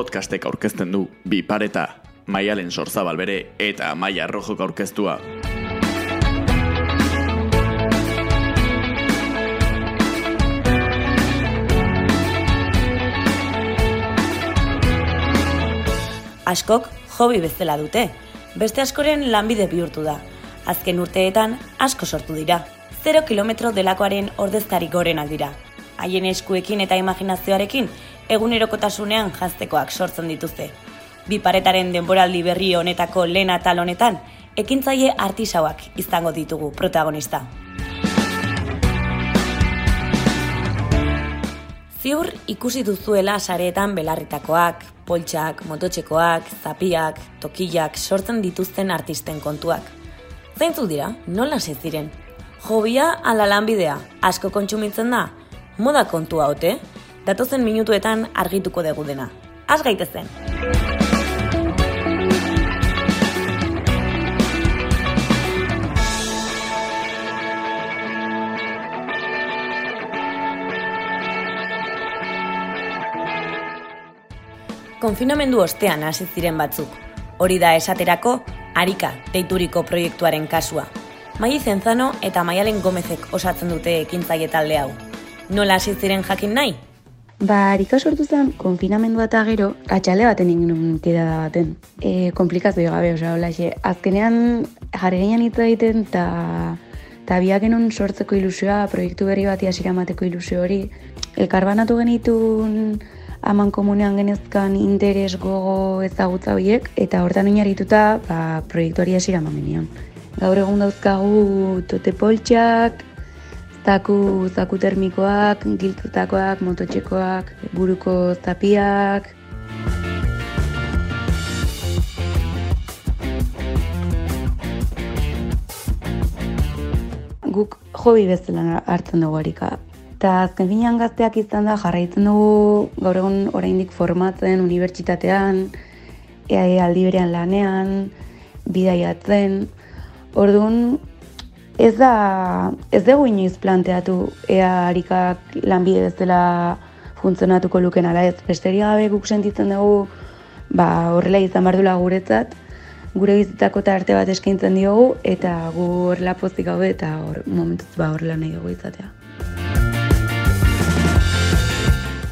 podcastek aurkezten du bi pareta, maialen sorzabal bere eta maia rojok aurkeztua. Askok hobi bezala dute, beste askoren lanbide bihurtu da. Azken urteetan asko sortu dira. Zero kilometro delakoaren ordezkari gorenak dira. Haien eskuekin eta imaginazioarekin egunerokotasunean jaztekoak sortzen dituzte. Bi paretaren denboraldi berri honetako lehen atal honetan, ekintzaile artisauak izango ditugu protagonista. Ziur ikusi duzuela sareetan belarritakoak, poltsak, mototxekoak, zapiak, tokillak sortzen dituzten artisten kontuak. Zeintzu dira, nola ez ziren? Jobia ala lanbidea, asko kontsumitzen da? Moda kontua ote? Datozen minutuetan argituko dugu dena. Az gaitezen! Konfinamendu ostean hasi ziren batzuk. Hori da esaterako, Arika deituriko proiektuaren kasua. Mai Zenzano eta Maialen Gomezek osatzen dute ekintzaile talde hau. Nola hasi ziren jakin nahi? Ba, Arika sortu zen, konfinamendu eta gero, atxale baten ingin tira da baten. E, komplikazio gabe, osea, hola, xe. azkenean jarri ginen hitz egiten, eta eta biak genuen sortzeko ilusioa, proiektu berri bat hasiera emateko ilusio hori. Elkarbanatu genitun aman komunean genezkan interes gogo ezagutza horiek, eta hortan oinarrituta ba, proiektu hori hasiera. Gaur egun dauzkagu tote poltsak, zaku, zaku termikoak, giltutakoak, mototxekoak, buruko zapiak. Guk hobi bezala hartzen dugu harika. Eta azken finean gazteak izan da jarraitzen dugu gaur egun oraindik formatzen, unibertsitatean, EAE aldi berean lanean, bidaiatzen. Orduan, ez da, ez dugu inoiz planteatu ea harikak lanbide bezala funtzionatuko luken ala ez. Besteria gabe guk sentitzen dugu ba, horrela izan behar dula guretzat, gure bizitako arte bat eskaintzen diogu, eta gu horrela pozik gaude eta hor, momentuz ba, horrela nahi dugu izatea.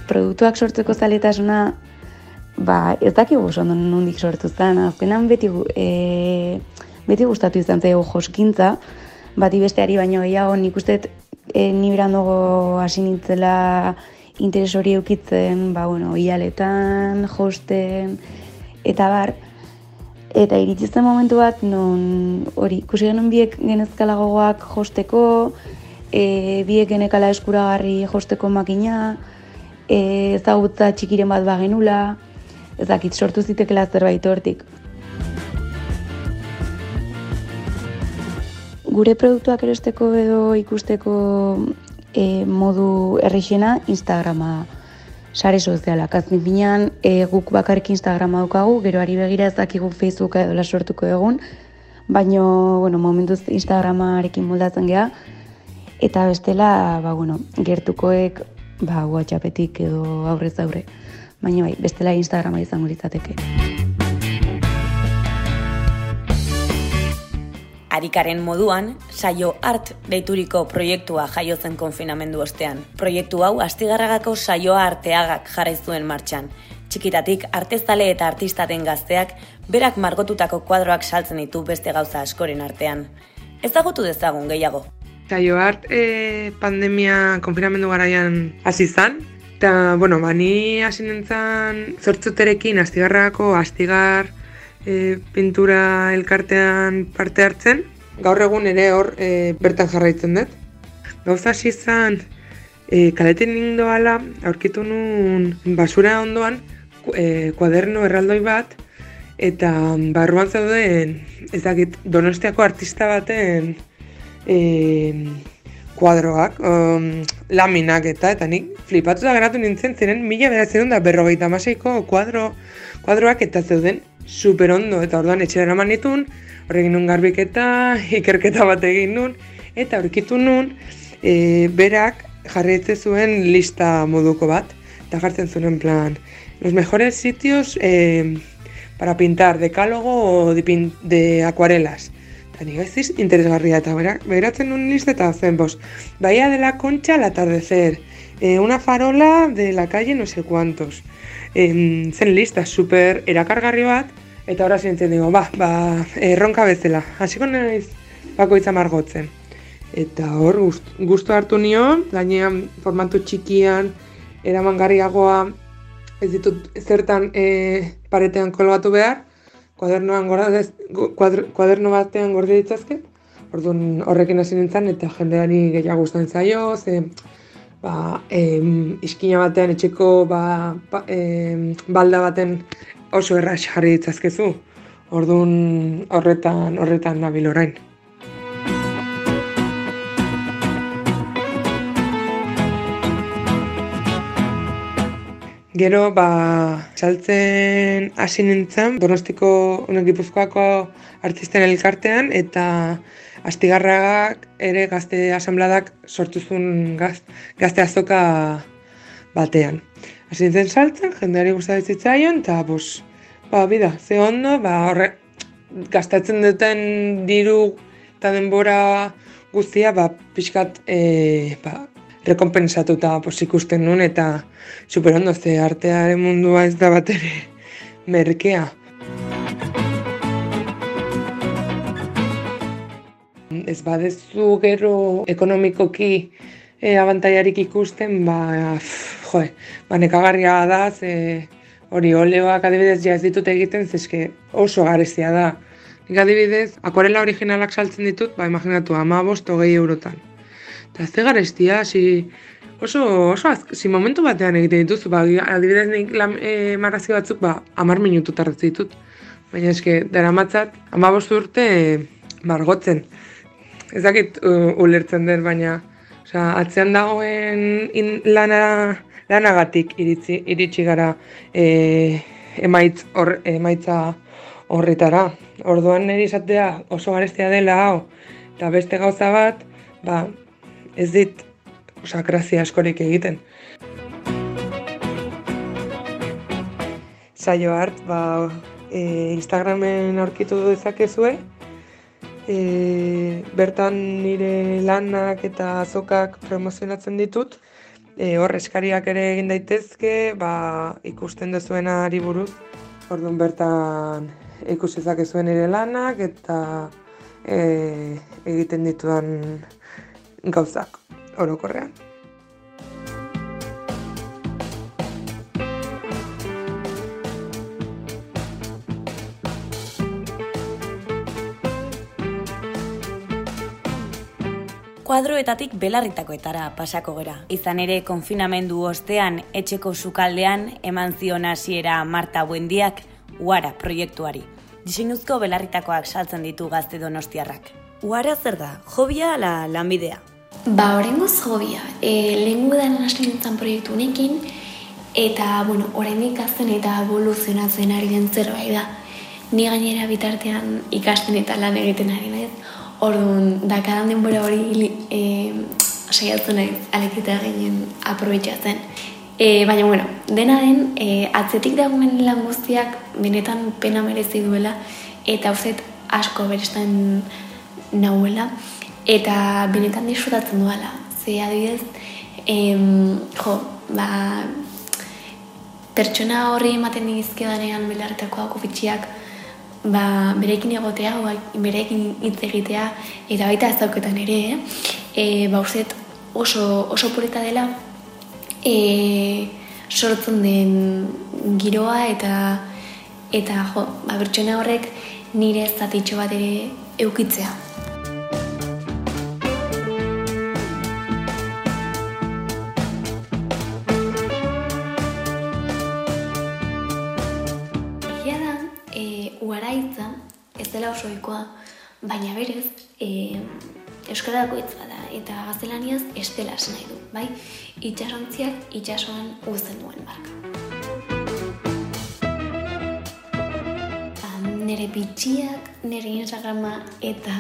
Produktuak sortzeko zaletasuna, ba, ez dakigu oso nondik sortu zen, azkenan beti, e, beti gustatu izan zaigu joskintza, bati besteari baino gehiago, nik uste e, ni berandogo hasi nintzela interes hori eukitzen, ba, bueno, ialetan, josten, eta bar, eta iritsi zen momentu bat, non hori, ikusi genuen biek genezkala gogoak josteko, e, biek genekala eskuragarri josteko makina, e, ezagutza txikiren bat bagenula, ezakit sortu zitekela zerbait hortik. Gure produktuak erosteko edo ikusteko e, modu errixena Instagrama sare sozialak. Azken finean, e, guk bakarrik Instagrama dukagu, gero ari begira ez dakigu Facebooka edo sortuko egun, baino, bueno, momentuz Instagramarekin moldatzen geha, eta bestela, ba, bueno, gertukoek, ba, WhatsAppetik edo aurrez aurre. Baina bai, bestela Instagrama izango litzateke. Arikaren moduan, saio art deituriko proiektua jaiotzen konfinamendu ostean. Proiektu hau astigarragako saioa arteagak jarri zuen martxan. Txikitatik artezale eta artistaten gazteak berak margotutako kuadroak saltzen ditu beste gauza askoren artean. Ezagutu dezagun gehiago. Saio art e, pandemia konfinamendu garaian hasi zan. Eta, bueno, bani hasi nintzen zortzuterekin astigarragako astigar e, pintura elkartean parte hartzen. Gaur egun ere hor e, bertan jarraitzen dut. Gauza hasi izan e, kaleten nindoala aurkitu nun basura ondoan e, kuaderno erraldoi bat eta barruan zauden ezagit donostiako artista baten e, kuadroak, um, laminak eta eta nik flipatu da geratu nintzen ziren mila beratzen da berrogeita maseiko kuadro, kuadroak eta zeuden super ondo eta orduan etxe dara manitun, horregin nun garbiketa, ikerketa bat egin nun, eta aurkitu nun, e, berak jarretze zuen lista moduko bat. eta jartzen zuen en plan, los mejores sitios eh, para pintar, decálogo o de, pin, de acuarelas. Eta nik ez interesgarria, eta bera, beratzen nuen lista eta zen, bos, Bahía de la Concha al atardecer, eh, una farola de la calle no sé cuantos. Eh, zen lista, super erakargarri bat, eta ora zintzen digo, ba, ba, erronka bezala, hasiko naiz bakoitza margotzen. Eta hor, gust, gustu hartu nio, gainean formatu txikian, eramangarriagoa ez ditut zertan e, paretean kolgatu behar, kuadernoan gordez, kuadr, kuaderno batean gorde ditzazket, orduan horrekin hasi nintzen eta jendeari gehiago gustatzen zaio, ze ba, em, iskina batean etxeko ba, ba, em, balda baten oso erraz jarri ditzazkezu. Orduan horretan horretan nabil orain. Gero, ba, saltzen hasi nintzen, Donostiko honek Gipuzkoako artisten elkartean, eta astigarragak ere gazte asambladak sortu zuen gaz, gazte azoka batean. Hasi nintzen saltzen, jendeari gustatzen zitzaion, eta, bos, ba, bida, ze ondo, ba, horre, gastatzen duten diru eta denbora guztia, ba, pixkat, e, ba, rekompensatuta pos ikusten nuen eta super ondo ze artearen mundua ez da bat ere merkea. Ez badezu gero ekonomikoki e, abantaiarik ikusten, ba, jo, ba nekagarria da, ze hori oleoak adibidez ja ez ditut egiten, zeske oso garezia da. Nik adibidez, akorela originalak saltzen ditut, ba, imaginatu, ama bost, hogei eurotan. Eta ze garestia, si, oso, oso az, si momentu batean egiten dituzu, ba, adibidez nik lan, e, marrazio batzuk, ba, amar minutu tarratzen ditut. Baina eske, dara matzat, ama urte e, margotzen. Ez dakit ulertzen den, baina osea, atzean dagoen in, lana, lanagatik iritsi, iritsi gara e, emaitz, or, emaitza horretara. Orduan niri izatea oso garestia dela hau, eta beste gauza bat, ba, ez dit osa, grazia askorik egiten. Saio hart, ba, e, Instagramen aurkitu dezakezue, e, bertan nire lanak eta azokak promozionatzen ditut, e, hor eskariak ere egin daitezke, ba, ikusten duzuena ari buruz, orduan bertan ikusi zakezuen nire lanak eta e, egiten ditudan gauzak orokorrean. Kuadroetatik belarritakoetara pasako gera. Izan ere, konfinamendu ostean, etxeko sukaldean, eman zion hasiera Marta Buendiak, Uara proiektuari. Diseinuzko belarritakoak saltzen ditu gazte donostiarrak. Uara zer da, jobia ala lanbidea? Ba, horrengoz jobia, e, lehen gudan hasi nintzen proiektu honekin, eta, bueno, horrendik azten eta evoluzionatzen ari den zerbait da. Ni gainera bitartean ikasten eta lan egiten ari naiz, orduan, dakadan denbora hori e, saiatzen naiz alekita ginen aprobetxatzen. E, baina, bueno, dena den, e, atzetik dagoen lan guztiak benetan pena merezi duela, eta uzet asko berestan nahuela, eta benetan disfrutatzen duela. Ze adibidez, em, jo, ba, pertsona horri ematen dizkedanean belarretako fitxiak, ba, berekin egotea, ba, berekin hitz egitea, eta baita ez dauketan ere, eh? e, ba, urzet oso, oso polita dela, e, sortzen den giroa, eta eta jo, ba, pertsona horrek nire zatitxo bat ere eukitzea. Ez dela oso ohikoa, baina berez, e, Euskarako hitz bada eta gaztelaniaz estelas nahi du, bai? Itxasontziak itxasoan uzten duen marka. nire bitxiak, nire Instagrama eta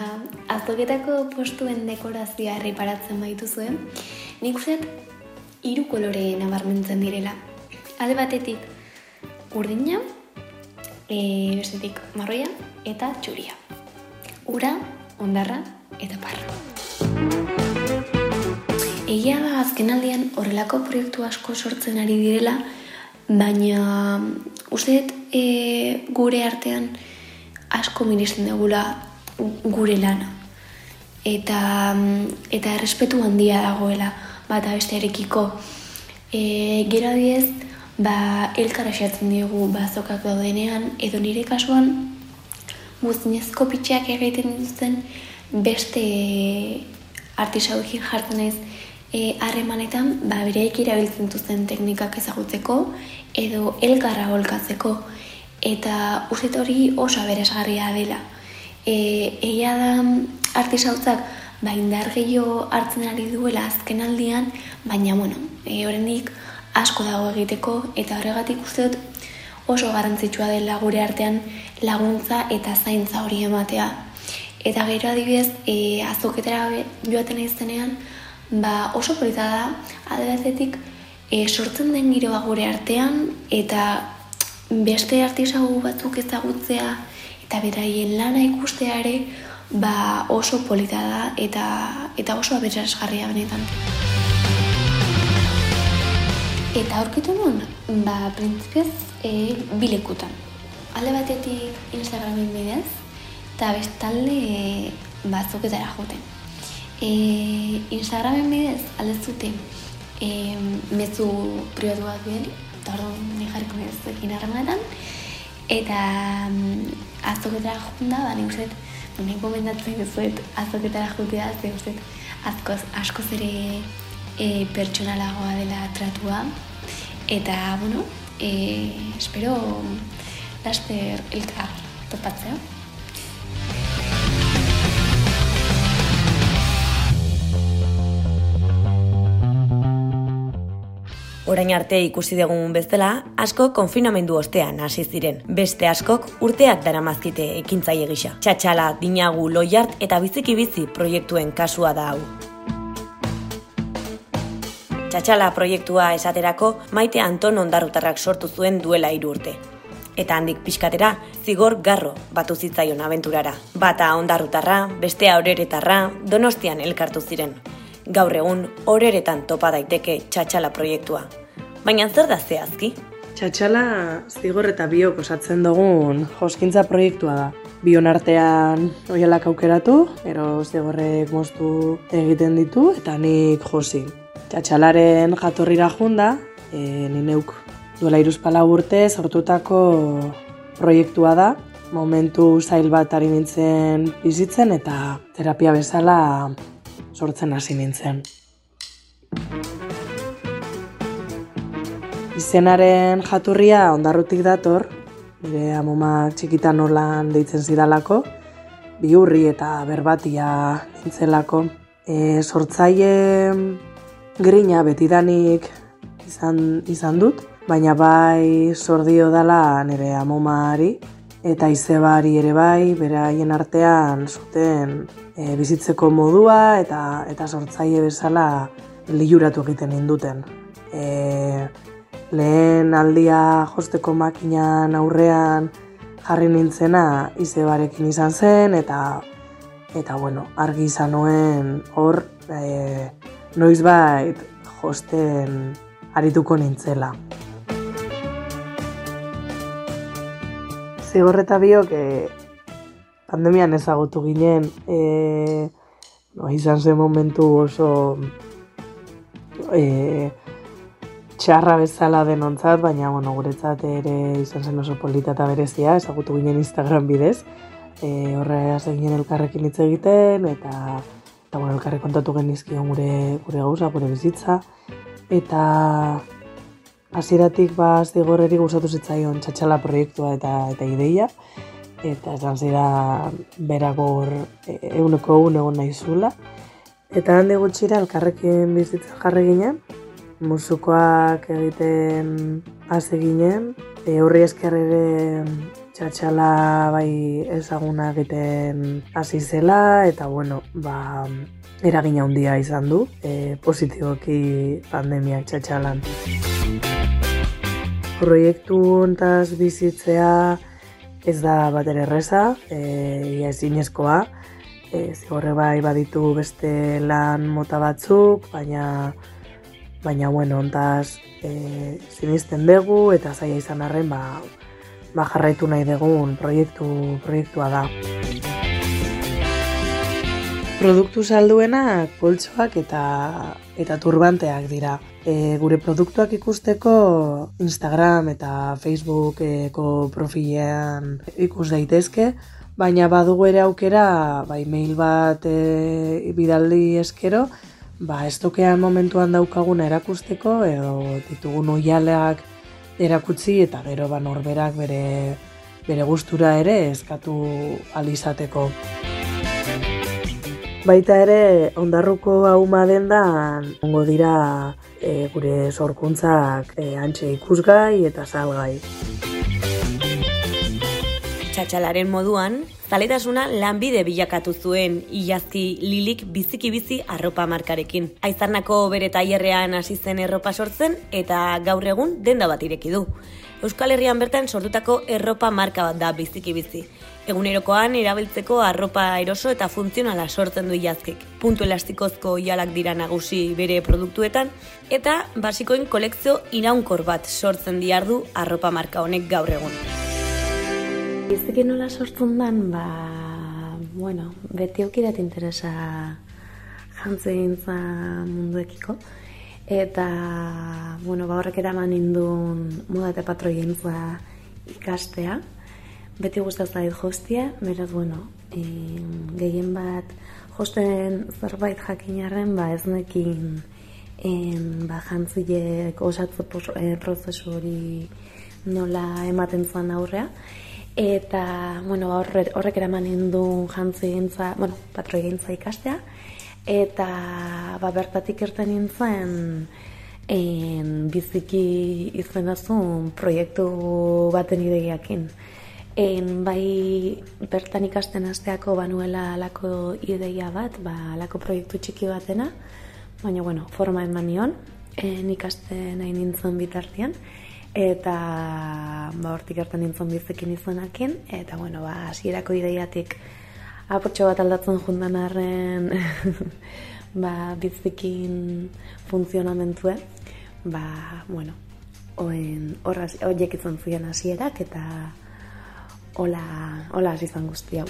azoketako postuen dekorazioa erreparatzen baitu zuen, nik uste hiru kolore nabarmentzen direla. alde batetik urdina, e, bestetik marroia eta txuria. Ura, ondarra eta parra. Egia da azkenaldian horrelako proiektu asko sortzen ari direla, baina uste dut, e, gure artean asko miristen dugula gure lana. Eta, eta errespetu handia dagoela bata bestearekiko. E, gero adiez, ba, elkara xatzen diogu bazokak daudenean, edo nire kasuan, guztinezko pitxeak egiten dituzten beste artisauekin jartzen ez e, harremanetan, ba, bereik irabiltzen duzen teknikak ezagutzeko, edo elkarra holkatzeko, eta uste hori oso aberesgarria dela. E, egia da artisautzak, ba, indar gehiago hartzen ari duela azken aldian, baina, bueno, e, horrenik asko dago egiteko, eta horregatik uste dut oso garrantzitsua dela gure artean laguntza eta zaintza hori ematea. Eta gero adibidez, e, azoketera joaten iztenean, ba oso polita da, adebatetik, e, sortzen den giroa gure artean, eta beste artisago batzuk ezagutzea, eta beraien lana ikustea ere, ba oso polita da, eta, eta oso aberasgarria benetan. Eta aurkitu nuen, ba, printzipez, e, bilekutan. Alde batetik Instagramen bidez, eta bestalde e, batzuketara joten. E, Instagramen bidez, alde zuten, e, mezu privatu bat bideli, eta hor ni jarriko nezuekin harremanetan, eta mm, azoketara joten da, ba, nik uste, nik gomendatzen duzuet azoketara jotea, ze uste, askoz, askoz ere e, pertsonalagoa dela tratua, eta, bueno, e, espero laster elkar topatzea. Orain arte ikusi dugun bezala, asko konfinamendu ostean hasi ziren. Beste askok urteak daramazkite ekintzaile gisa. Txatxala, dinagu, loiart eta biziki bizi proiektuen kasua da hau. Txatxala proiektua esaterako maite Anton ondarrutarrak sortu zuen duela hiru urte. Eta handik pixkatera, zigor garro batu zitzaion abenturara. Bata ondarrutarra, bestea horeretarra, donostian elkartu ziren. Gaur egun, horeretan topa daiteke txatxala proiektua. Baina zer da zehazki? Txatxala zigor eta biok osatzen dugun joskintza proiektua da. Bion artean oialak aukeratu, ero zigorrek moztu egiten ditu, eta nik josi. Txatxalaren jatorrira junda, e, ni neuk duela iruzpala urte sortutako proiektua da. Momentu zail bat ari nintzen bizitzen eta terapia bezala sortzen hasi nintzen. Izenaren jaturria ondarrutik dator, nire amomak txikitan nolan deitzen zidalako, biurri eta berbatia nintzelako. E, sortzaile grina betidanik izan, izan dut, baina bai sordio dala nire amomari, eta izebari ere bai, beraien artean zuten e, bizitzeko modua eta eta sortzaile bezala liuratu egiten induten. E, lehen aldia josteko makinan aurrean jarri nintzena izebarekin izan zen eta eta bueno, argi izan nuen hor e, noizbait josten arituko nintzela. Zigorreta biok e, pandemian ezagutu ginen, e, no, izan zen momentu oso e, txarra bezala denontzat, baina bueno, guretzat ere izan zen oso polita eta berezia, ezagutu ginen Instagram bidez, e, horre ginen elkarrekin hitz egiten, eta eta bueno, elkarre kontatu genizkion gure, gure gauza, gure bizitza, eta hasieratik ba zigorreri gustatu zitzaion txatxala proiektua eta eta ideia, eta esan zira beragor eguneko egun egon nahi zula. Eta handi gutxira elkarrekin bizitzen jarri ginen, musukoak egiten hasi ginen, e, horri esker ere txatxala bai ezaguna egiten hasi zela, eta bueno, ba, eragina handia izan du, e, positiboki pandemiak txatxalan. Proiektu hontaz bizitzea ez da bat erreza, e, ia ez inezkoa. E, zigorre bai baditu beste lan mota batzuk, baina baina bueno, ontaz e, sinisten dugu eta zaila izan arren ba, ba jarraitu nahi dugun proiektu, proiektua da. Produktu salduenak poltsoak eta eta turbanteak dira. E, gure produktuak ikusteko Instagram eta Facebookeko profilean ikus daitezke, baina badugu ere aukera bai mail bat e, bidaldi eskero, ba, estokean momentuan daukaguna erakusteko edo ditugun oialeak erakutsi eta gero ba norberak bere bere gustura ere eskatu alizateko. Baita ere ondarruko auma dendan ongo dira e, gure sorkuntzak e, antxe ikusgai eta salgai. Txatxalaren moduan, Zaletasuna lanbide bilakatu zuen ilazki lilik biziki bizi arropa markarekin. Aizarnako bere taierrean hasi zen erropa sortzen eta gaur egun denda bat ireki du. Euskal Herrian bertan sortutako erropa marka bat da biziki bizi. Egunerokoan erabiltzeko arropa eroso eta funtzionala sortzen du ilazkik. Puntu elastikozko ialak dira nagusi bere produktuetan eta basikoen kolekzio iraunkor bat sortzen diardu arropa marka honek gaur egun. Biziki nola sortzen dan, ba, bueno, beti aukirat interesa jantzen munduekiko. Eta, bueno, ba horrek eraman indun moda eta patroien ikastea. Beti guztaz da jostia, beraz, bueno, e, gehien bat josten zerbait jakinarren, ba ez nekin en, ba, jantziek osatzo eh, prozesu hori nola ematen zuen aurrea. Eta, bueno, horrek, horrek eraman indu jantzi gintza, bueno, patroi gintza ikastea. Eta, ba, bertatik erten nintzen, en, biziki izan proiektu baten ideiakin. En, bai, bertan ikasten asteako banuela alako ideia bat, ba, alako proiektu txiki batena, baina, bueno, forma eman nion, en, ikasten nahi nintzen bitartian eta ba hortik hartan nintzen bizekin izenakin eta bueno ba hasierako ideiatik apurtxo bat aldatzen jundan arren ba bizikin funtzionamentue ba bueno oen horraz horiek izan ziren hasierak eta hola hola hasi izan guzti hau.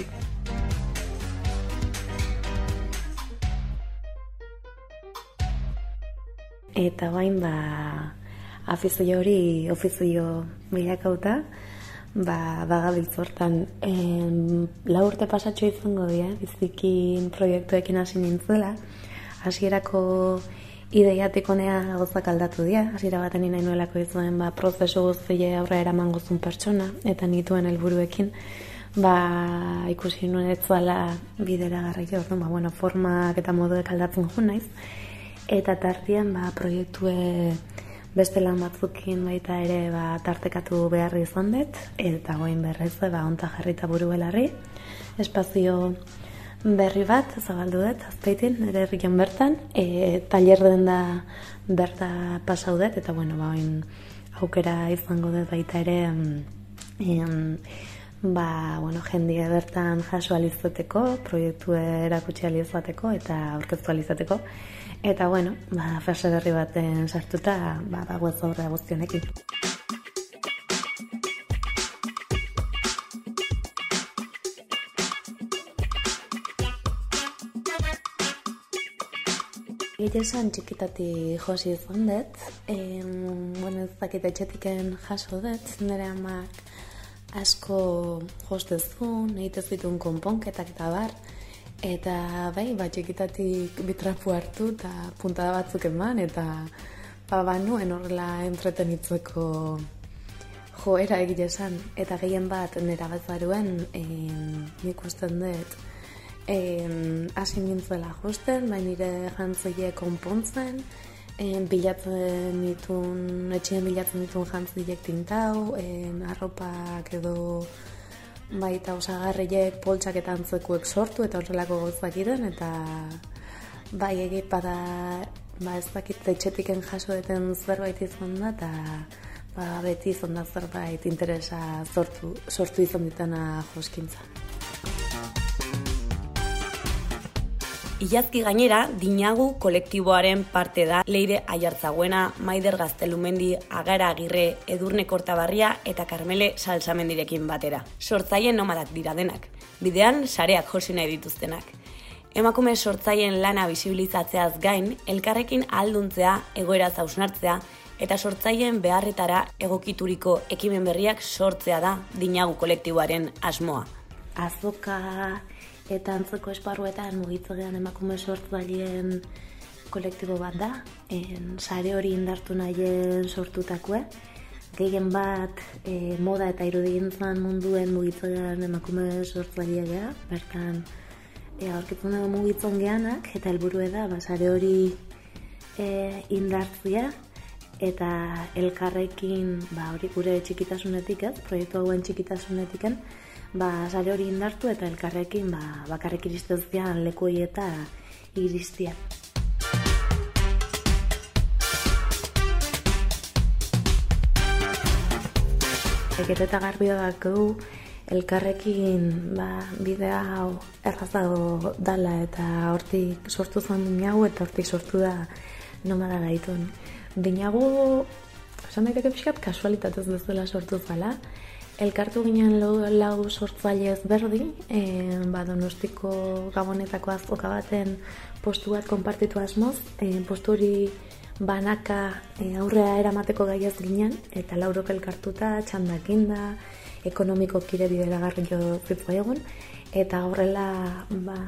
Eta bain ba, afizio hori ofizio bilakauta, ba, bagabiltz hortan. la urte pasatxo izango dira, bizikin proiektuekin hasi nintzela, hasierako ideiatik honea gozak aldatu dira, hasiera baten nahi nuelako izuen, ba, prozesu guztie aurra eraman gozun pertsona, eta nituen helburuekin, ba, ikusi nuen ez bidera garraio, ba, bueno, formak eta moduek aldatzen jo naiz, eta tartian, ba, proiektue beste lan batzukin baita ere ba, tartekatu behar izan dut, eta goin berrez, ba, onta jarrita buru belarri. Espazio berri bat, zabaldu dut, azpeitin, ere herrian bertan, e, taller den da berta pasau dut, eta bueno, ba, oin, aukera izango dut baita ere, em, ba, bueno, jendia bertan jaso alizateko, proiektu erakutsi alizateko, eta aurkeztu alizateko, Eta bueno, ba, fase berri baten sartuta, ba, ba, web aurre guztionekin. Gite esan txikitati josi izan dut, en, bueno, ez dakit etxetiken jaso dut, nire amak asko jostezun, egitez ditun konponketak eta bar, Eta bai, bat txikitatik bitrapu hartu eta puntada batzuk eman eta ba, ba nuen horrela entretenitzeko joera egile esan. Eta gehien bat nera bat baruen nik usten dut hasi nintzuela justen, baina nire jantzoie konpontzen, en, bilatzen ditun, etxean bilatzen ditun jantzoiek tintau, en, arropak edo baita osagarriek poltsak eta antzekuek sortu eta horrelako gozak iren eta bai egit bada ba ez dakit etxetiken jaso deten zerbait izan da eta ba, beti izan da zerbait interesa sortu, sortu izan ditana joskintza. Iazki gainera, dinagu kolektiboaren parte da Leire Aiartzaguena, Maider Gaztelumendi, Agara Agirre, Edurne Kortabarria eta Karmele Salsamendirekin batera. Sortzaien nomadak dira denak, bidean sareak josi nahi dituztenak. Emakume sortzaien lana bisibilizatzeaz gain, elkarrekin alduntzea, egoera zausnartzea, eta sortzaien beharretara egokituriko ekimen berriak sortzea da dinagu kolektiboaren asmoa. Azoka eta antzeko esparruetan mugitzegean emakume sortzaileen kolektibo bat da, en, sare hori indartu nahien sortutakue, gehien bat e, moda eta irudientzan munduen mugitzegean emakume sortzailea bertan e, aurkitzen dugu mugitzen geanak, eta helburu da, ba, sare hori e, indartzia, eta elkarrekin, ba, hori gure txikitasunetik, ez, proiektu hauen txikitasunetik, ba, sare hori indartu eta elkarrekin ba, bakarrik iristezkean leku eta iristia. Ekete eta garbio dako elkarrekin ba, bidea hau errazago dala eta hortik sortu zuen dinagu eta hortik sortu da nomada gaitun. Dinagu, esan daiteke pixkat kasualitatez bezala sortu zala, Elkartu ginen lau, lau sortzaile ezberdin, e, ba, donostiko gabonetako azoka baten postu bat konpartitu asmoz, e, postu hori banaka e, aurrea eramateko gaiaz ginen, eta laurok elkartuta, txandakin da, ekonomiko kire bidera garri jo egun, eta horrela ba,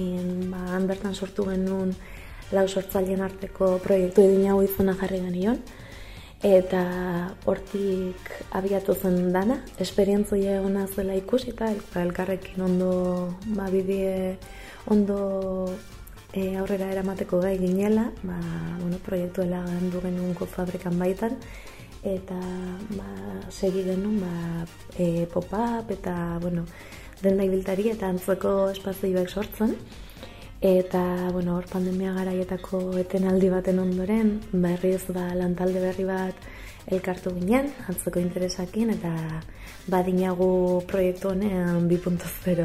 in, ba, hanbertan sortu genuen lau sortzaileen arteko proiektu edin hau izuna jarri genion, eta hortik abiatu zen dana, esperientzoia egona zuela ikusi eta elkarrekin ondo ba, bidie ondo e, aurrera eramateko gai ginela, ba, bueno, proiektu elagandu genunko fabrikan baitan, eta ba, segi genuen ba, e, pop-up eta bueno, den ibiltari eta antzeko espazioak sortzen. Eta, bueno, hor pandemia garaietako etenaldi baten ondoren, berriz da lantalde berri bat elkartu ginen, antzeko interesakin, eta badinagu proiektu honean 2.0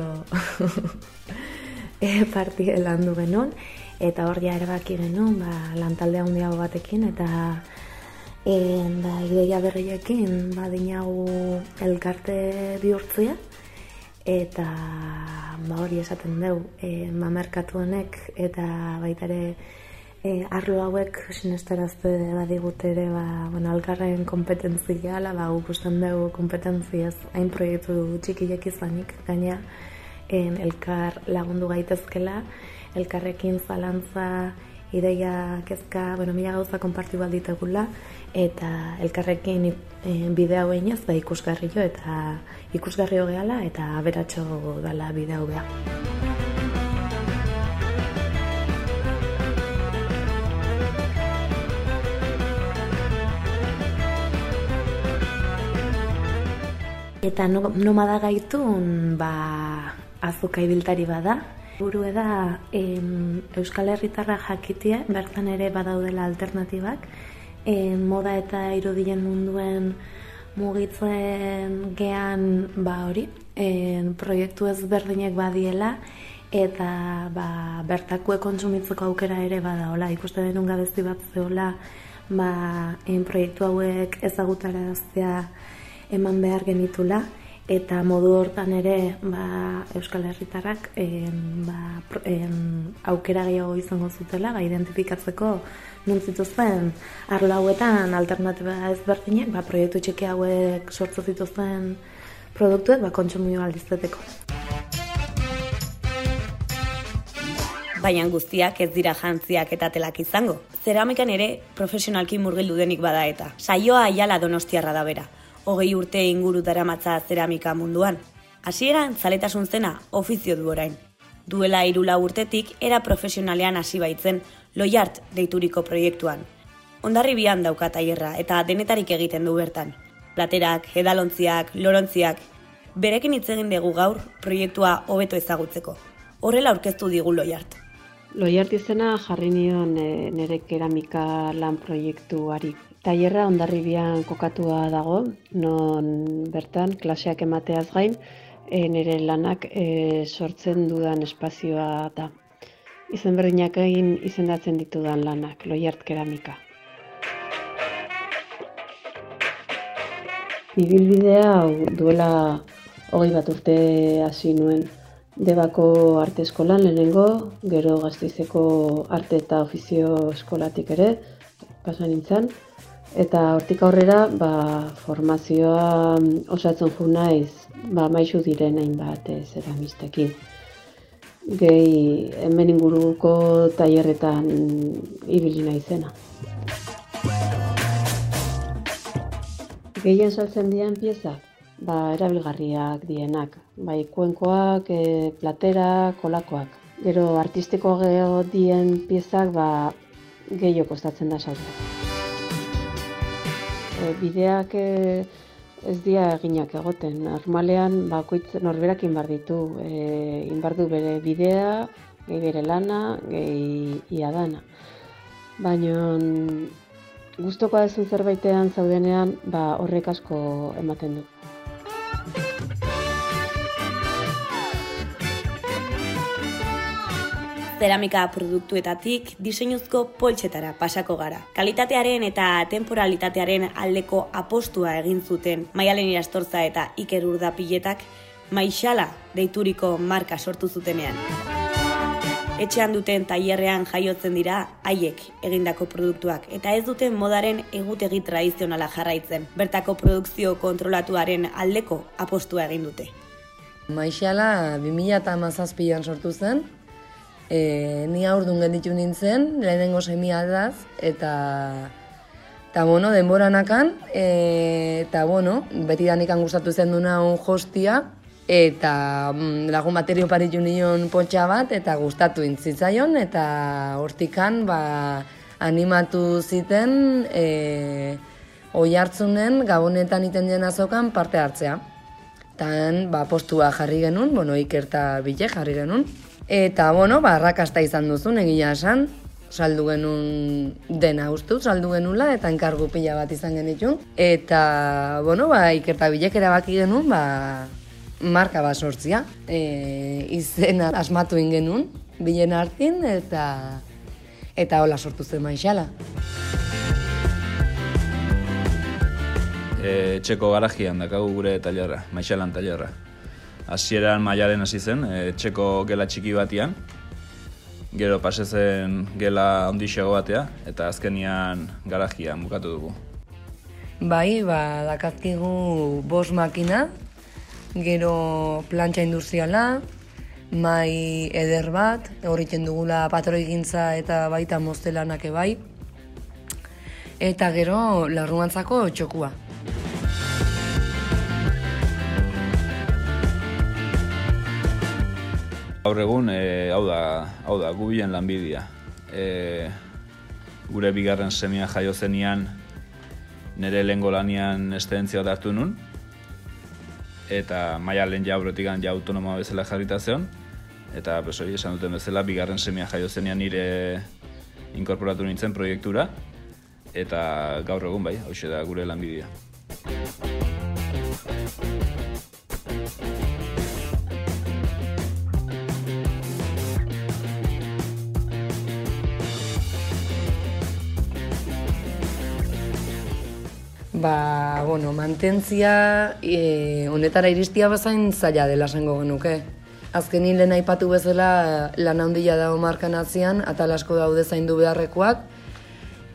e, parti landu genuen, eta hor ja erabaki genuen, ba, lantalde handiago batekin, eta en, ba, ideia berriekin badinagu elkarte bihurtzia, eta ba hori esaten dugu e, mamerkatu honek eta baita ere e, arlo hauek sinesterazte badigut ere ba, bueno, alkarren kompetentzia ala ba, gukusten dugu kompetentziaz hain proiektu txikiek izanik. Gaina en, elkar lagundu gaitezkela elkarrekin zalantza ideia kezka, bueno, mila gauza konparti balditegula eta elkarrekin e, bide hau einaz, ba, ikusgarri jo, eta ikusgarri gehala eta aberatxo dala bide hau beha. Eta nomada gaitun, ba, azuka ibiltari bada. Buru da, em, Euskal Herritarra jakitia, bertan ere badaudela alternatibak, en, moda eta irudien munduen mugitzen gean ba hori, en, proiektu ezberdinek badiela eta ba, bertakue kontsumitzeko aukera ere bada, hola, ikuste denun gabezi bat zehola ba, en, proiektu hauek ezagutara eman behar genitula eta modu hortan ere ba, Euskal Herritarrak en, ba, en, aukera gehiago izango zutela ba, identifikatzeko non arlo hauetan alternatiba ezberdinek, ba, proiektu txiki hauek sortzu zituzten produktuek ba, kontsumio aldizeteko. Baina guztiak ez dira jantziak eta telak izango. Zeramikan ere profesionalki murgildu denik bada eta. Saioa aiala donostiarra da bera. Hogei urte inguru daramatza zeramika munduan. Hasieran zaletasun zena ofizio du orain. Duela irula urtetik era profesionalean hasi baitzen loiart deituriko proiektuan. Ondarri bian dauka taierra eta denetarik egiten du bertan. Platerak, edalontziak, lorontziak, berekin hitz egin dugu gaur proiektua hobeto ezagutzeko. Horrela aurkeztu digu loiart. Loiart izena jarri nion e, nire keramika lan proiektuari Tailerra ondarribian kokatua dago, non bertan klaseak emateaz gain, e, nire lanak e, sortzen dudan espazioa da. Izen berdinak egin izendatzen ditudan lanak, loiart keramika. Ibilbidea hau duela hogei bat urte hasi nuen. Debako arte eskolan lehenengo, gero gaztizeko arte eta ofizio eskolatik ere, pasan nintzen. Eta hortik aurrera, ba, formazioa osatzen ju naiz, ba, maixu diren hainbat ez eramistekin. Gehi hemen inguruko tailerretan ibili naizena. Gehien saltzen dian piezak, ba, erabilgarriak dienak, bai kuenkoak, e, platera, kolakoak. Gero artistiko geho dien piezak ba, gehiago kostatzen da saltzen. E, bideak e, ez dira eginak egoten. Normalean bakoitz norberak inbar ditu, e, inbar du bere bidea, gehi bere lana, gehi iadana. Baina gustokoa ezun zerbaitean zaudenean, ba horrek asko ematen du. Zeramika produktuetatik diseinuzko poltsetara pasako gara. Kalitatearen eta temporalitatearen aldeko apostua egin zuten Maialen Irastorza eta Iker Urdapiletak Maixala deituriko marka sortu zutenean. Etxean duten tailerrean jaiotzen dira haiek egindako produktuak eta ez duten modaren egutegi tradizionala jarraitzen. Bertako produkzio kontrolatuaren aldeko apostua egin dute. Maixala 2017an sortu zen, E, ni aurdun genditu nintzen, lehenengo semi aldaz, eta eta bueno, denboranakan, e, eta bueno, beti danikan gustatu zen duna un hostia, eta mm, lagun baterio paritu nion potxa bat, eta gustatu intzitzaion, eta hortikan ba, animatu ziten e, oi hartzunen gabonetan iten dien azokan parte hartzea. Tan, ba, postua jarri genuen, bueno, ikerta bile jarri genuen. Eta, bueno, ba, rakasta izan duzun, egia esan, saldu genuen dena ustu, saldu genula, eta enkargu pila bat izan genitun. Eta, bueno, ba, ikerta bilek erabaki genuen, ba, marka bat sortzia. E, izena asmatu genuen, bilen hartin, eta eta hola sortu zen maixala. E, txeko garajian dakagu gure tailerra, maixalan tailerra hasieran mailaren hasi zen, e, txeko gela txiki batian, gero pase zen gela ondixago batea, eta azkenian garajian bukatu dugu. Bai, ba, dakatkigu bos makina, gero plantxa industriala, mai eder bat, horritzen dugula patroi gintza eta baita moztelanak bai, eta gero larruantzako txokua. Gaur egun, e, hau da, hau da, gubien lanbidia. E, gure bigarren semia jaio zenian, nire lehen lanian estedentzia hartu nun, eta maia lehen jauretik ja autonoma bezala jarrita zeon, eta pues, hori esan duten bezala, bigarren semia jaio zenian nire inkorporatu nintzen proiektura, eta gaur egun bai, hau da gure lanbidea. Ba, bueno, mantentzia e, honetara iristia bazain zaila dela esango genuke. Azken lehen aipatu bezala lan handia dago markan atzian, atalasko daude zaindu beharrekoak,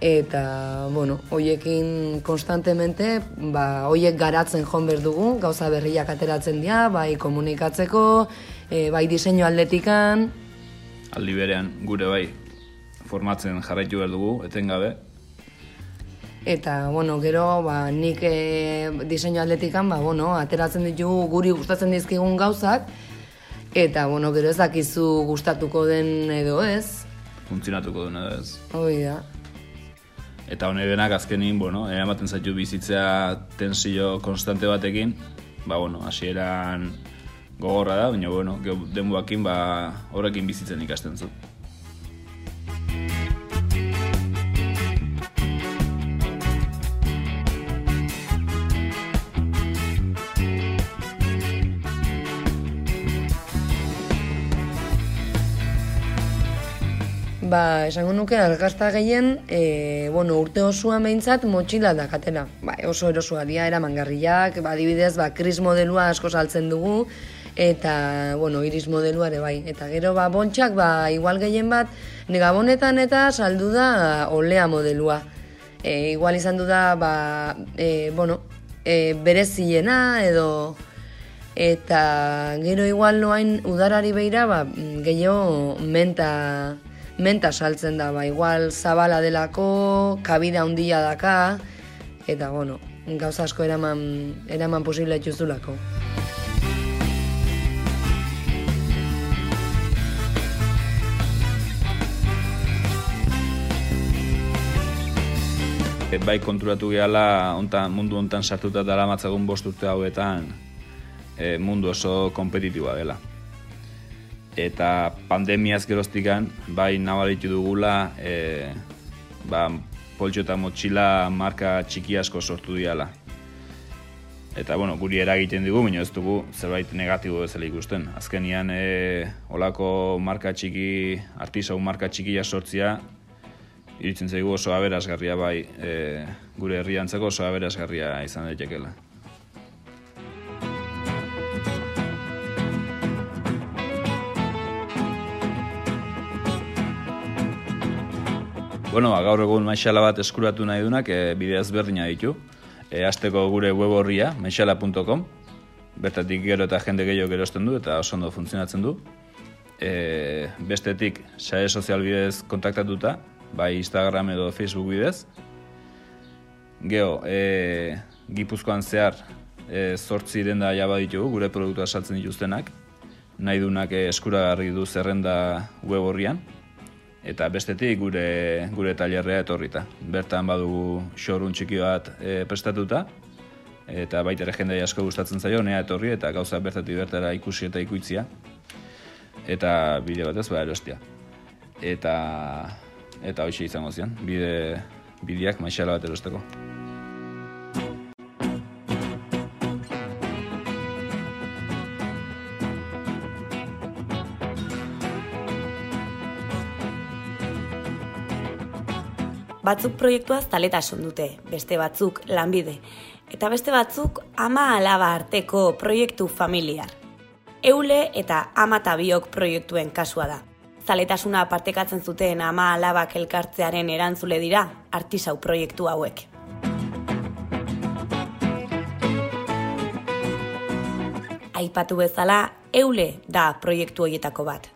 eta, bueno, hoiekin konstantemente, ba, hoiek garatzen joan behar dugu, gauza berriak ateratzen dira, bai komunikatzeko, e, bai diseinu aldetikan. Aldi berean, gure bai, formatzen jarraitu behar dugu, etengabe, Eta, bueno, gero, ba, nik e, diseinu atletikan, ba, bueno, ateratzen ditugu guri gustatzen dizkigun gauzak, eta, bueno, gero ez dakizu gustatuko den edo ez. Funtzionatuko den edo ez. Hoi da. Eta hone denak azkenin, bueno, ematen zaitu bizitzea tensio konstante batekin, ba, bueno, hasieran gogorra da, baina, bueno, denbuakin, ba, horrekin bizitzen ikasten zu. Ba, esango nuke argazta gehien, e, bueno, urte osoa behintzat motxila dakatela. Ba, oso erosoa dia, eramangarriak, ba, adibidez, ba, kris modelua asko saltzen dugu, eta, bueno, iris modelua ere bai. Eta gero, ba, bontxak, ba, igual gehien bat, negabonetan eta saldu da olea modelua. E, igual izan du da, ba, e, bueno, e, bereziena edo eta gero igual noain udarari beira ba, gehiago menta, menta saltzen da, ba, igual zabala delako, kabida handia daka, eta bueno, gauza asko eraman, eraman posible etxuzulako. bai konturatu gehala ontan, mundu hontan sartuta dara matzagun bost urte hauetan e, mundu oso kompetitiboa dela. Eta pandemiaz geroztikan, bai nabaritu dugula, e, ba, poltxo eta motxila marka txiki asko sortu diala. Eta, bueno, guri eragiten dugu, baina ez dugu zerbait negatibo bezala ikusten. Azkenian, e, olako marka txiki, artisau marka txikia sortzia, iritzen zaigu oso aberasgarria bai e, gure herriantzako oso aberasgarria izan daitekeela. Bueno, ba, gaur egun maixala bat eskuratu nahi dunak e, bide ezberdina ditu. E, azteko gure web horria, maixala.com, bertatik gero eta jende gehiago erosten du eta oso ondo funtzionatzen du. E, bestetik, sare sozial bidez kontaktatuta, bai Instagram edo Facebook bidez. Geo, e, Gipuzkoan zehar e, zortzi denda jaba ditugu, gure produktua saltzen dituztenak. Nahi dunak eskuragarri du zerrenda web horrian. Eta bestetik gure gure tailerrea etorrita. Bertan badugu showroom txiki bat e, prestatuta. Eta baita ere jendei asko gustatzen zaio, nea etorri eta gauza bertatik bertara ikusi eta ikuitzia. Eta bide batez, ba, erostia. Eta eta hoxe izango zian, bide, bideak maixala bat erosteko. Batzuk proiektua zaletasun dute, beste batzuk lanbide, eta beste batzuk ama alaba arteko proiektu familiar. Eule eta ama biok proiektuen kasua da zaletasuna partekatzen zuten ama alabak elkartzearen erantzule dira artisau proiektu hauek. Aipatu bezala, eule da proiektu horietako bat.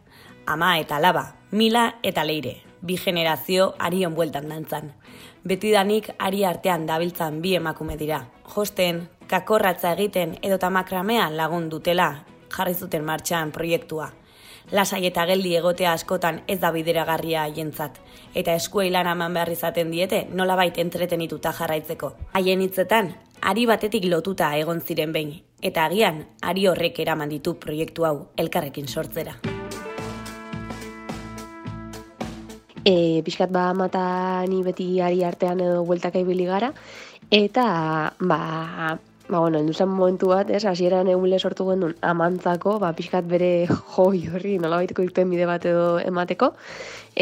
Ama eta alaba, mila eta leire, bi generazio arion bueltan dantzan. Betidanik ari artean dabiltzan bi emakume dira. Josten, kakorratza egiten edo tamakramean lagun dutela jarri zuten martxan proiektua lasai eta geldi egotea askotan ez da bideragarria haientzat. Eta eskuei lan eman behar izaten diete, nola bait entretenituta jarraitzeko. Haien hitzetan, ari batetik lotuta egon ziren behin, eta agian, ari horrek eraman ditu proiektu hau elkarrekin sortzera. E, Piskat ba mata ni beti ari artean edo bueltak ibili gara, eta ba, ba, bueno, enduzan momentu bat, ez, hasieran egule sortu gendun amantzako, ba, pixkat bere joi horri, nola baiteko irten bide bat edo emateko,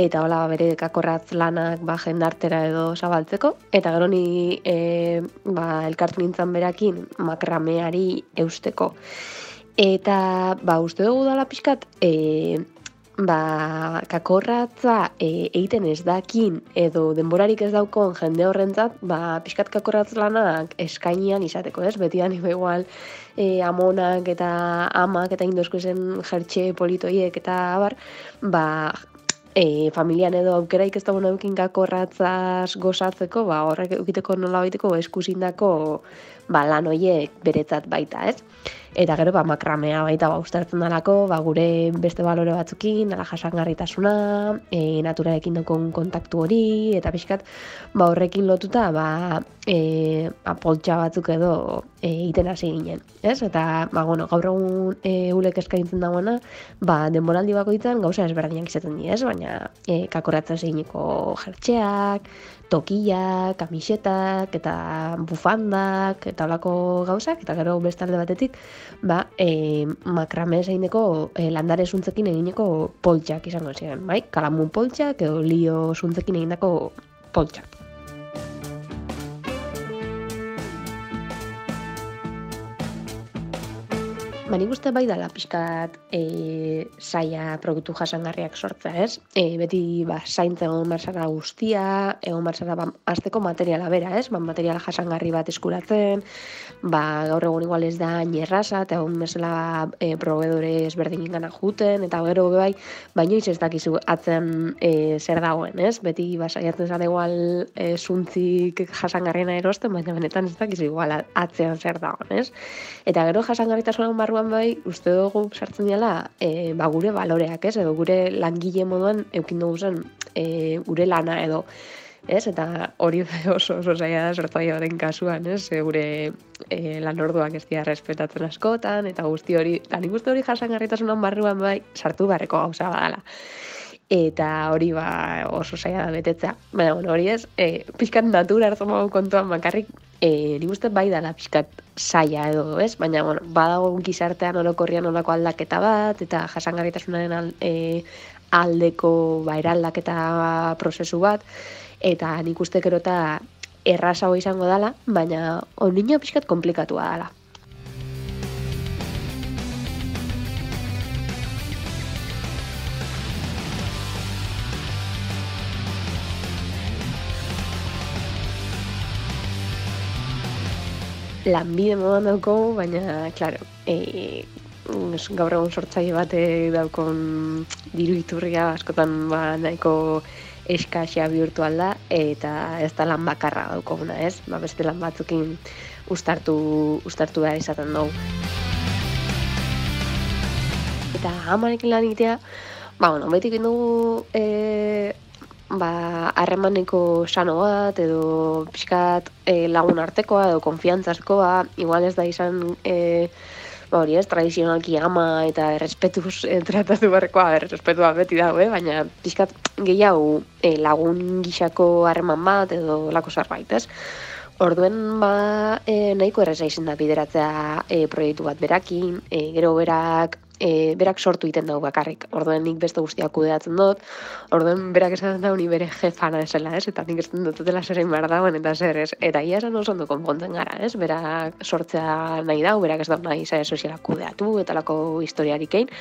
eta hola, ba, bere kakorratz lanak, ba, jendartera edo zabaltzeko, eta gero ni, e, ba, elkartu nintzen berakin, makrameari eusteko. Eta, ba, uste dugu dala pixkat, e, ba, kakorratza e, egiten ez dakin edo denborarik ez daukon jende horrentzat, ba, pixkat kakorratz lanak eskainian izateko, ez? Beti da nire igual e, amonak eta amak eta indozko zen jertxe politoiek eta abar, ba, e, familian edo aukeraik ez dago naukin kakorratzaz gozatzeko, ba, horrek egiteko nola baiteko eskusindako ba, lan hoiek beretzat baita, ez? Eta gero, ba, makramea baita ba, ustartzen dalako, ba, gure beste balore batzukin, ala jasangarritasuna, e, naturarekin dukon kontaktu hori, eta pixkat, ba, horrekin lotuta, ba, e, apoltxa batzuk edo e, iten hasi ginen, ez? Eta, ba, bueno, gaur egun e, ulek eskaintzen dagoena, ba, denboraldi bakoitzan gauza ezberdinak izaten di, ez? Baina, e, kakoratzen zeiniko jertxeak, tokiak, kamisetak, eta bufandak, eta olako gauzak, eta gero bestalde batetik, ba, e, makrame zeineko e, landare zuntzekin egineko poltsak izango ziren, bai? Kalamun poltsak edo lio zuntzekin egindako poltsak. Ba, nik uste bai dala pixkat e, saia produktu jasangarriak sortza, ez? E, beti ba, zaintza egon barzara guztia, egon barzara ba, azteko materiala bera, ez? Ba, materiala jasangarri bat eskuratzen, ba, gaur egun igual ez da nierraza, eta egon mesela e, proveedore ezberdin ingana juten, eta gero bai, baino ez dakizu atzen e, zer dagoen, ez? Beti ba, saiatzen zara igual e, zuntzik jasangarriena erosten, baina benetan ez dakizu igual atzean zer dagoen, ez? Eta gero jasangarritasunan barruan bai, uste dugu sartzen dela e, ba, gure baloreak, ez? Edo gure langile moduan eukin dugu zen e, gure lana edo, ez? Eta hori oso oso zaila da sortzailearen kasuan, ez? Gure e, lan orduak ez dira respetatzen askotan, eta guzti hori, eta nik uste hori jasangarritasunan barruan bai, sartu barreko gauza badala eta hori ba oso saia da betetzea. Baina, bueno, hori ez, e, pixkat natura hartzen kontuan bakarrik, e, nik uste bai dala pixkat saia edo, ez? Baina, bueno, badago gizartean orokorrian olako aldaketa bat, eta jasangarritasunaren e, aldeko ba, eraldaketa prozesu bat, eta nik uste kerota errazago izango dala, baina ondino pixkat komplikatua dala. Lanbide modan dauko, baina, klaro, e, gaur egun sortzaile bate daukon diru iturria askotan ba, nahiko eskaxea bihurtu alda, eta ez da lan bakarra daukoguna, ez? Ba, beste lan batzukin ustartu, ustartu behar izaten dugu. Eta hamarekin lan itea, ba, bueno, betik dugu e, ba, harremaneko sano bat, edo pixkat e, lagun artekoa, edo konfiantzazkoa, igual ez da izan, e, ba hori ez, tradizionalki ama eta errespetuz e, tratatu barrekoa, errespetua beti dago, eh? baina pixkat gehiago e, lagun gixako harreman bat, edo lako zerbait, ez? Orduen ba, e, nahiko erreza izin da bideratzea e, proiektu bat berakin, e, gero berak e, berak sortu egiten dugu bakarrik. Orduen nik beste guztiak kudeatzen dut, orduen berak esaten da ni bere jefana esela, ez? Eta nik esaten dut dela zerein behar dagoen eta zer, ez? Eta ia esan oso ondo konpontzen gara, ez? Berak sortzea nahi dau, berak ez da nahi zare sozialak kudeatu eta lako historiarik egin.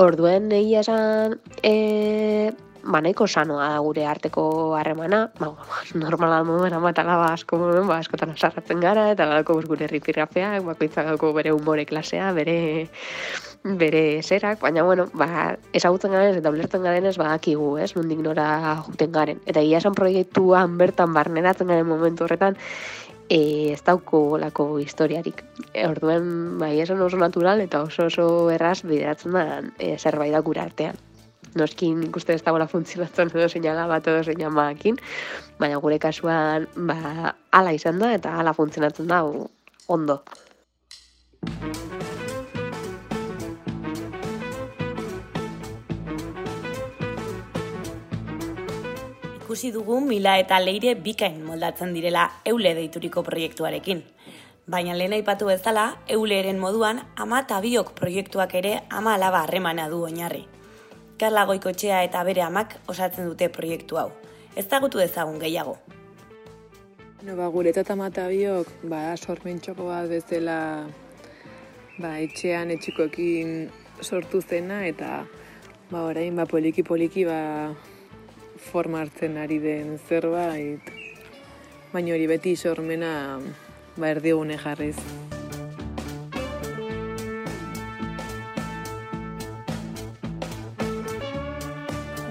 Orduen egia esan, e, ba, nahiko sanoa da gure arteko harremana, ba, normala moduen amatala ba, asko moduen, ba, askotan asarratzen gara, eta badako gure ripirrafeak, bakoitzak dauko bere humore klasea, bere bere zerak, baina bueno, ba, ezagutzen garen eta ulertzen garen ez badakigu, ez, nondik nora juten garen. Eta ia esan proiektuan bertan barneratzen garen momentu horretan, e, ez dauko lako historiarik. E, orduen, bai, esan oso natural eta oso oso erraz bideratzen da e, zerbait da gure artean noskin ikusten ez dagoela funtzionatzen edo seinala bat edo seinamakin, baina gure kasuan ba, ala izan da eta ala funtzionatzen da ondo. Ikusi dugu mila eta leire bikain moldatzen direla eule deituriko proiektuarekin. Baina lehen aipatu bezala, euleren moduan ama eta biok proiektuak ere ama alaba harremana du oinarri. Karla Goikotxea eta bere amak osatzen dute proiektu hau. Ez dagutu ezagun gehiago. No, ba, gure eta tamata biok, ba, sormentxoko bat bezala ba, etxean etxikoekin sortu zena eta ba, orain ba, poliki poliki ba, forma hartzen ari den zerbait baina hori beti sormena ba, erdigune jarriz.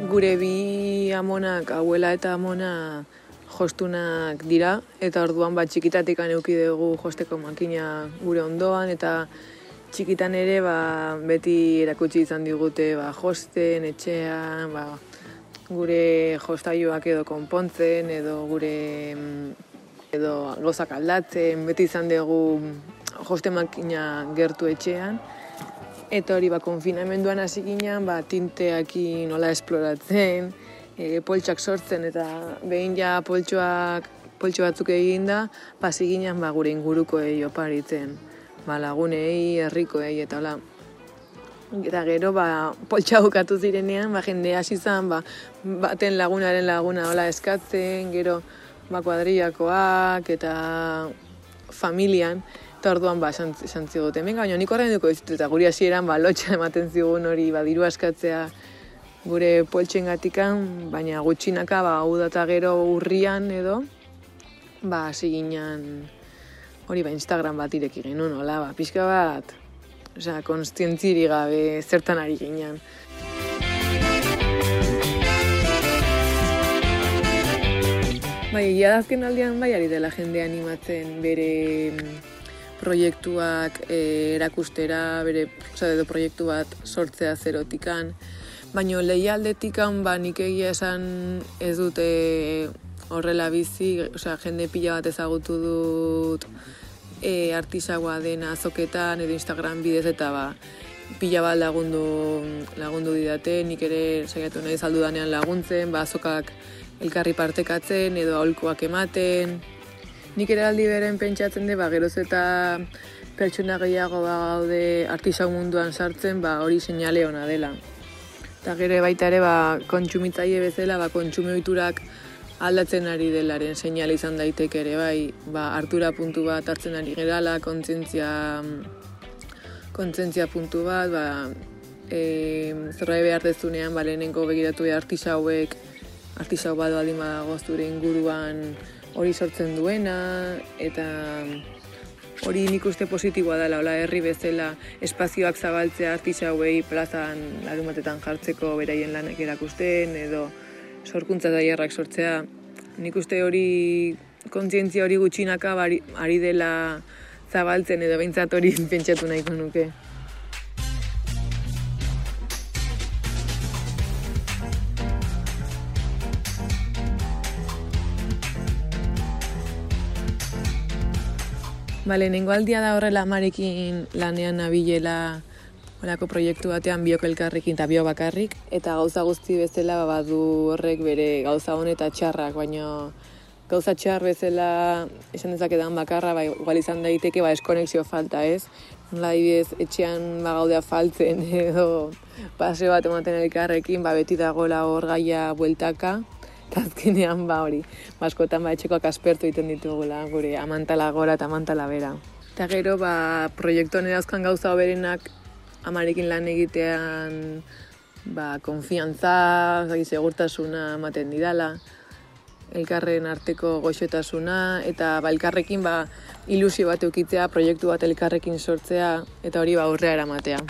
Gure bi amonak, abuela eta amona jostunak dira, eta orduan bat txikitatik aneuki dugu josteko makina gure ondoan, eta txikitan ere ba, beti erakutsi izan digute ba, josten, etxean, ba, gure jostaiuak edo konpontzen, edo gure edo gozak aldatzen, beti izan dugu joste makina gertu etxean. Eta hori, ba, konfinamenduan hasi ginen, ba, tinteaki nola esploratzen, e, poltsak sortzen, eta behin ja poltsuak, poltsu batzuk egin da, ba, ginen, ba, gure inguruko oparitzen. ba, lagunei, herrikoei eta hola. Eta gero, ba, poltsa bukatu zirenean, ba, jende hasi zen, ba, baten lagunaren laguna hola eskatzen, gero, ba, kuadriakoak eta familian, eta orduan, ba, esan zigoten, venga, baina nik horrein duko ditut, eta guri hasieran ba, lotxa ematen zigun hori, ba, diru askatzea gure poltsen gatikan, baina gutxinaka, ba, hau gero urrian edo, ba, hasi ginen, hori, ba, Instagram bat ireki genuen, hola, ba, pixka bat, Osea, konstientziri gabe zertan ari ginen. Bai, egia azken aldean bai ari dela jende animatzen bere proiektuak e, erakustera, bere oza, edo proiektu bat sortzea zerotikan. Baina lehialdetikan ba nik egia esan ez dute horrela bizi, osea, jende pila bat ezagutu dut e, artisagoa dena azoketan edo Instagram bidez eta ba, pila bat lagundu, lagundu didate, nik ere saiatu nahi zaldu danean laguntzen, ba, azokak elkarri partekatzen edo aholkoak ematen. Nik ere aldi beren pentsatzen de, ba, geroz eta pertsona gehiago ba, gaude artisau munduan sartzen, ba, hori seinale ona dela. Eta gero baita ere, ba, kontsumitzaile bezala, ba, kontsumioiturak aldatzen ari delaren seinale izan daiteke ere bai, ba, hartura puntu bat hartzen ari gerala, kontzientzia kontzientzia puntu bat, ba, e, zerbait behar dezunean, ba, lehenengo begiratu behar artisa hauek, artisa bat baldin badago zure inguruan hori sortzen duena, eta hori nik uste positiboa dela, hola herri bezala espazioak zabaltzea artisa hauei plazan larumatetan jartzeko beraien lanek erakusten, edo sorkuntza daierrak sortzea. Nik uste hori kontzientzia hori gutxinaka bari, ari dela zabaltzen edo behintzat hori pentsatu nahiko nuke. Bale, nengo aldia da horrela amarekin lanean nabilela Horako proiektu batean biok elkarrekin eta bio bakarrik, eta gauza guzti bezala ba, badu horrek bere gauza hon eta txarrak, baina gauza txar bezala esan dezaketan bakarra, ba, igual izan daiteke ba, eskonexio falta ez. Nola etxean ba, gaudea faltzen edo pase bat ematen elkarrekin, ba, beti dagoela hor gaia bueltaka, eta azkenean ba hori, baskotan ba, etxekoak aspertu egiten ditugula, gure amantala gora eta amantala bera. Eta gero, ba, proiektu honen gauza oberenak amarekin lan egitean ba, konfiantza, segurtasuna ematen didala, elkarren arteko goxotasuna, eta ba, elkarrekin ba, ilusio bat eukitzea, proiektu bat elkarrekin sortzea, eta hori ba, aurrea eramatea.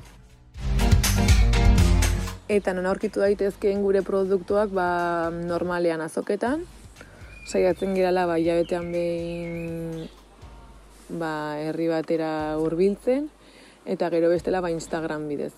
Eta non aurkitu daitezkeen gure produktuak ba, normalean azoketan, saiatzen girala ba, jabetean behin ba, herri batera hurbiltzen, eta gero bestela ba Instagram bidez.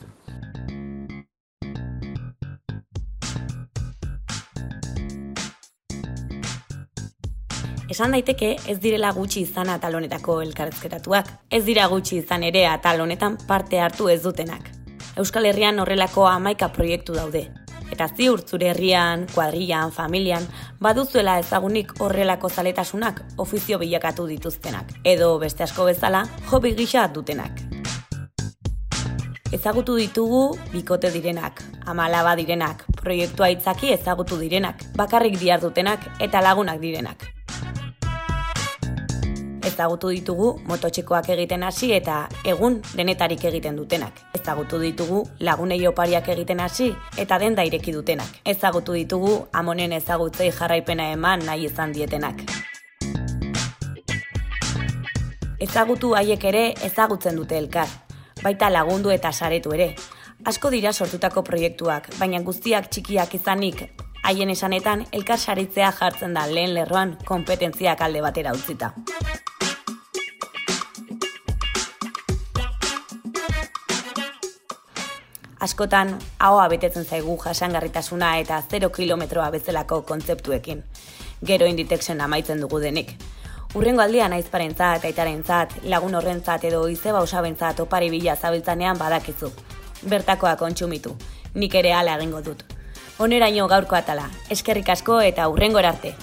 Esan daiteke ez direla gutxi izan atal honetako elkarrezketatuak. Ez dira gutxi izan ere atal honetan parte hartu ez dutenak. Euskal Herrian horrelako amaika proiektu daude. Eta ziur zure herrian, kuadrian, familian, baduzuela ezagunik horrelako zaletasunak ofizio bilakatu dituztenak. Edo beste asko bezala, hobi gisa dutenak. Ezagutu ditugu bikote direnak, amalaba direnak, proiektua itzaki ezagutu direnak, bakarrik diar dutenak eta lagunak direnak. Ezagutu ditugu mototxekoak egiten hasi eta egun denetarik egiten dutenak. Ezagutu ditugu lagunei opariak egiten hasi eta denda ireki dutenak. Ezagutu ditugu amonen ezagutzei jarraipena eman nahi izan dietenak. Ezagutu haiek ere ezagutzen dute elkar, baita lagundu eta saretu ere. Asko dira sortutako proiektuak, baina guztiak txikiak izanik, haien esanetan elkar saritzea jartzen da lehen lerroan kompetentziak alde batera utzita. Askotan, ahoa betetzen zaigu jasangarritasuna eta 0 kilometroa bezalako kontzeptuekin. Gero inditexen amaitzen dugu denik. Urrengo aldia naiz parentzat, aitarentzat, lagun horrentzat edo izeba osabentzat opari bila zabiltzanean badakizu. Bertakoa kontsumitu, nik ere ala egingo dut. Oneraino gaurko atala, eskerrik asko eta urrengo arte.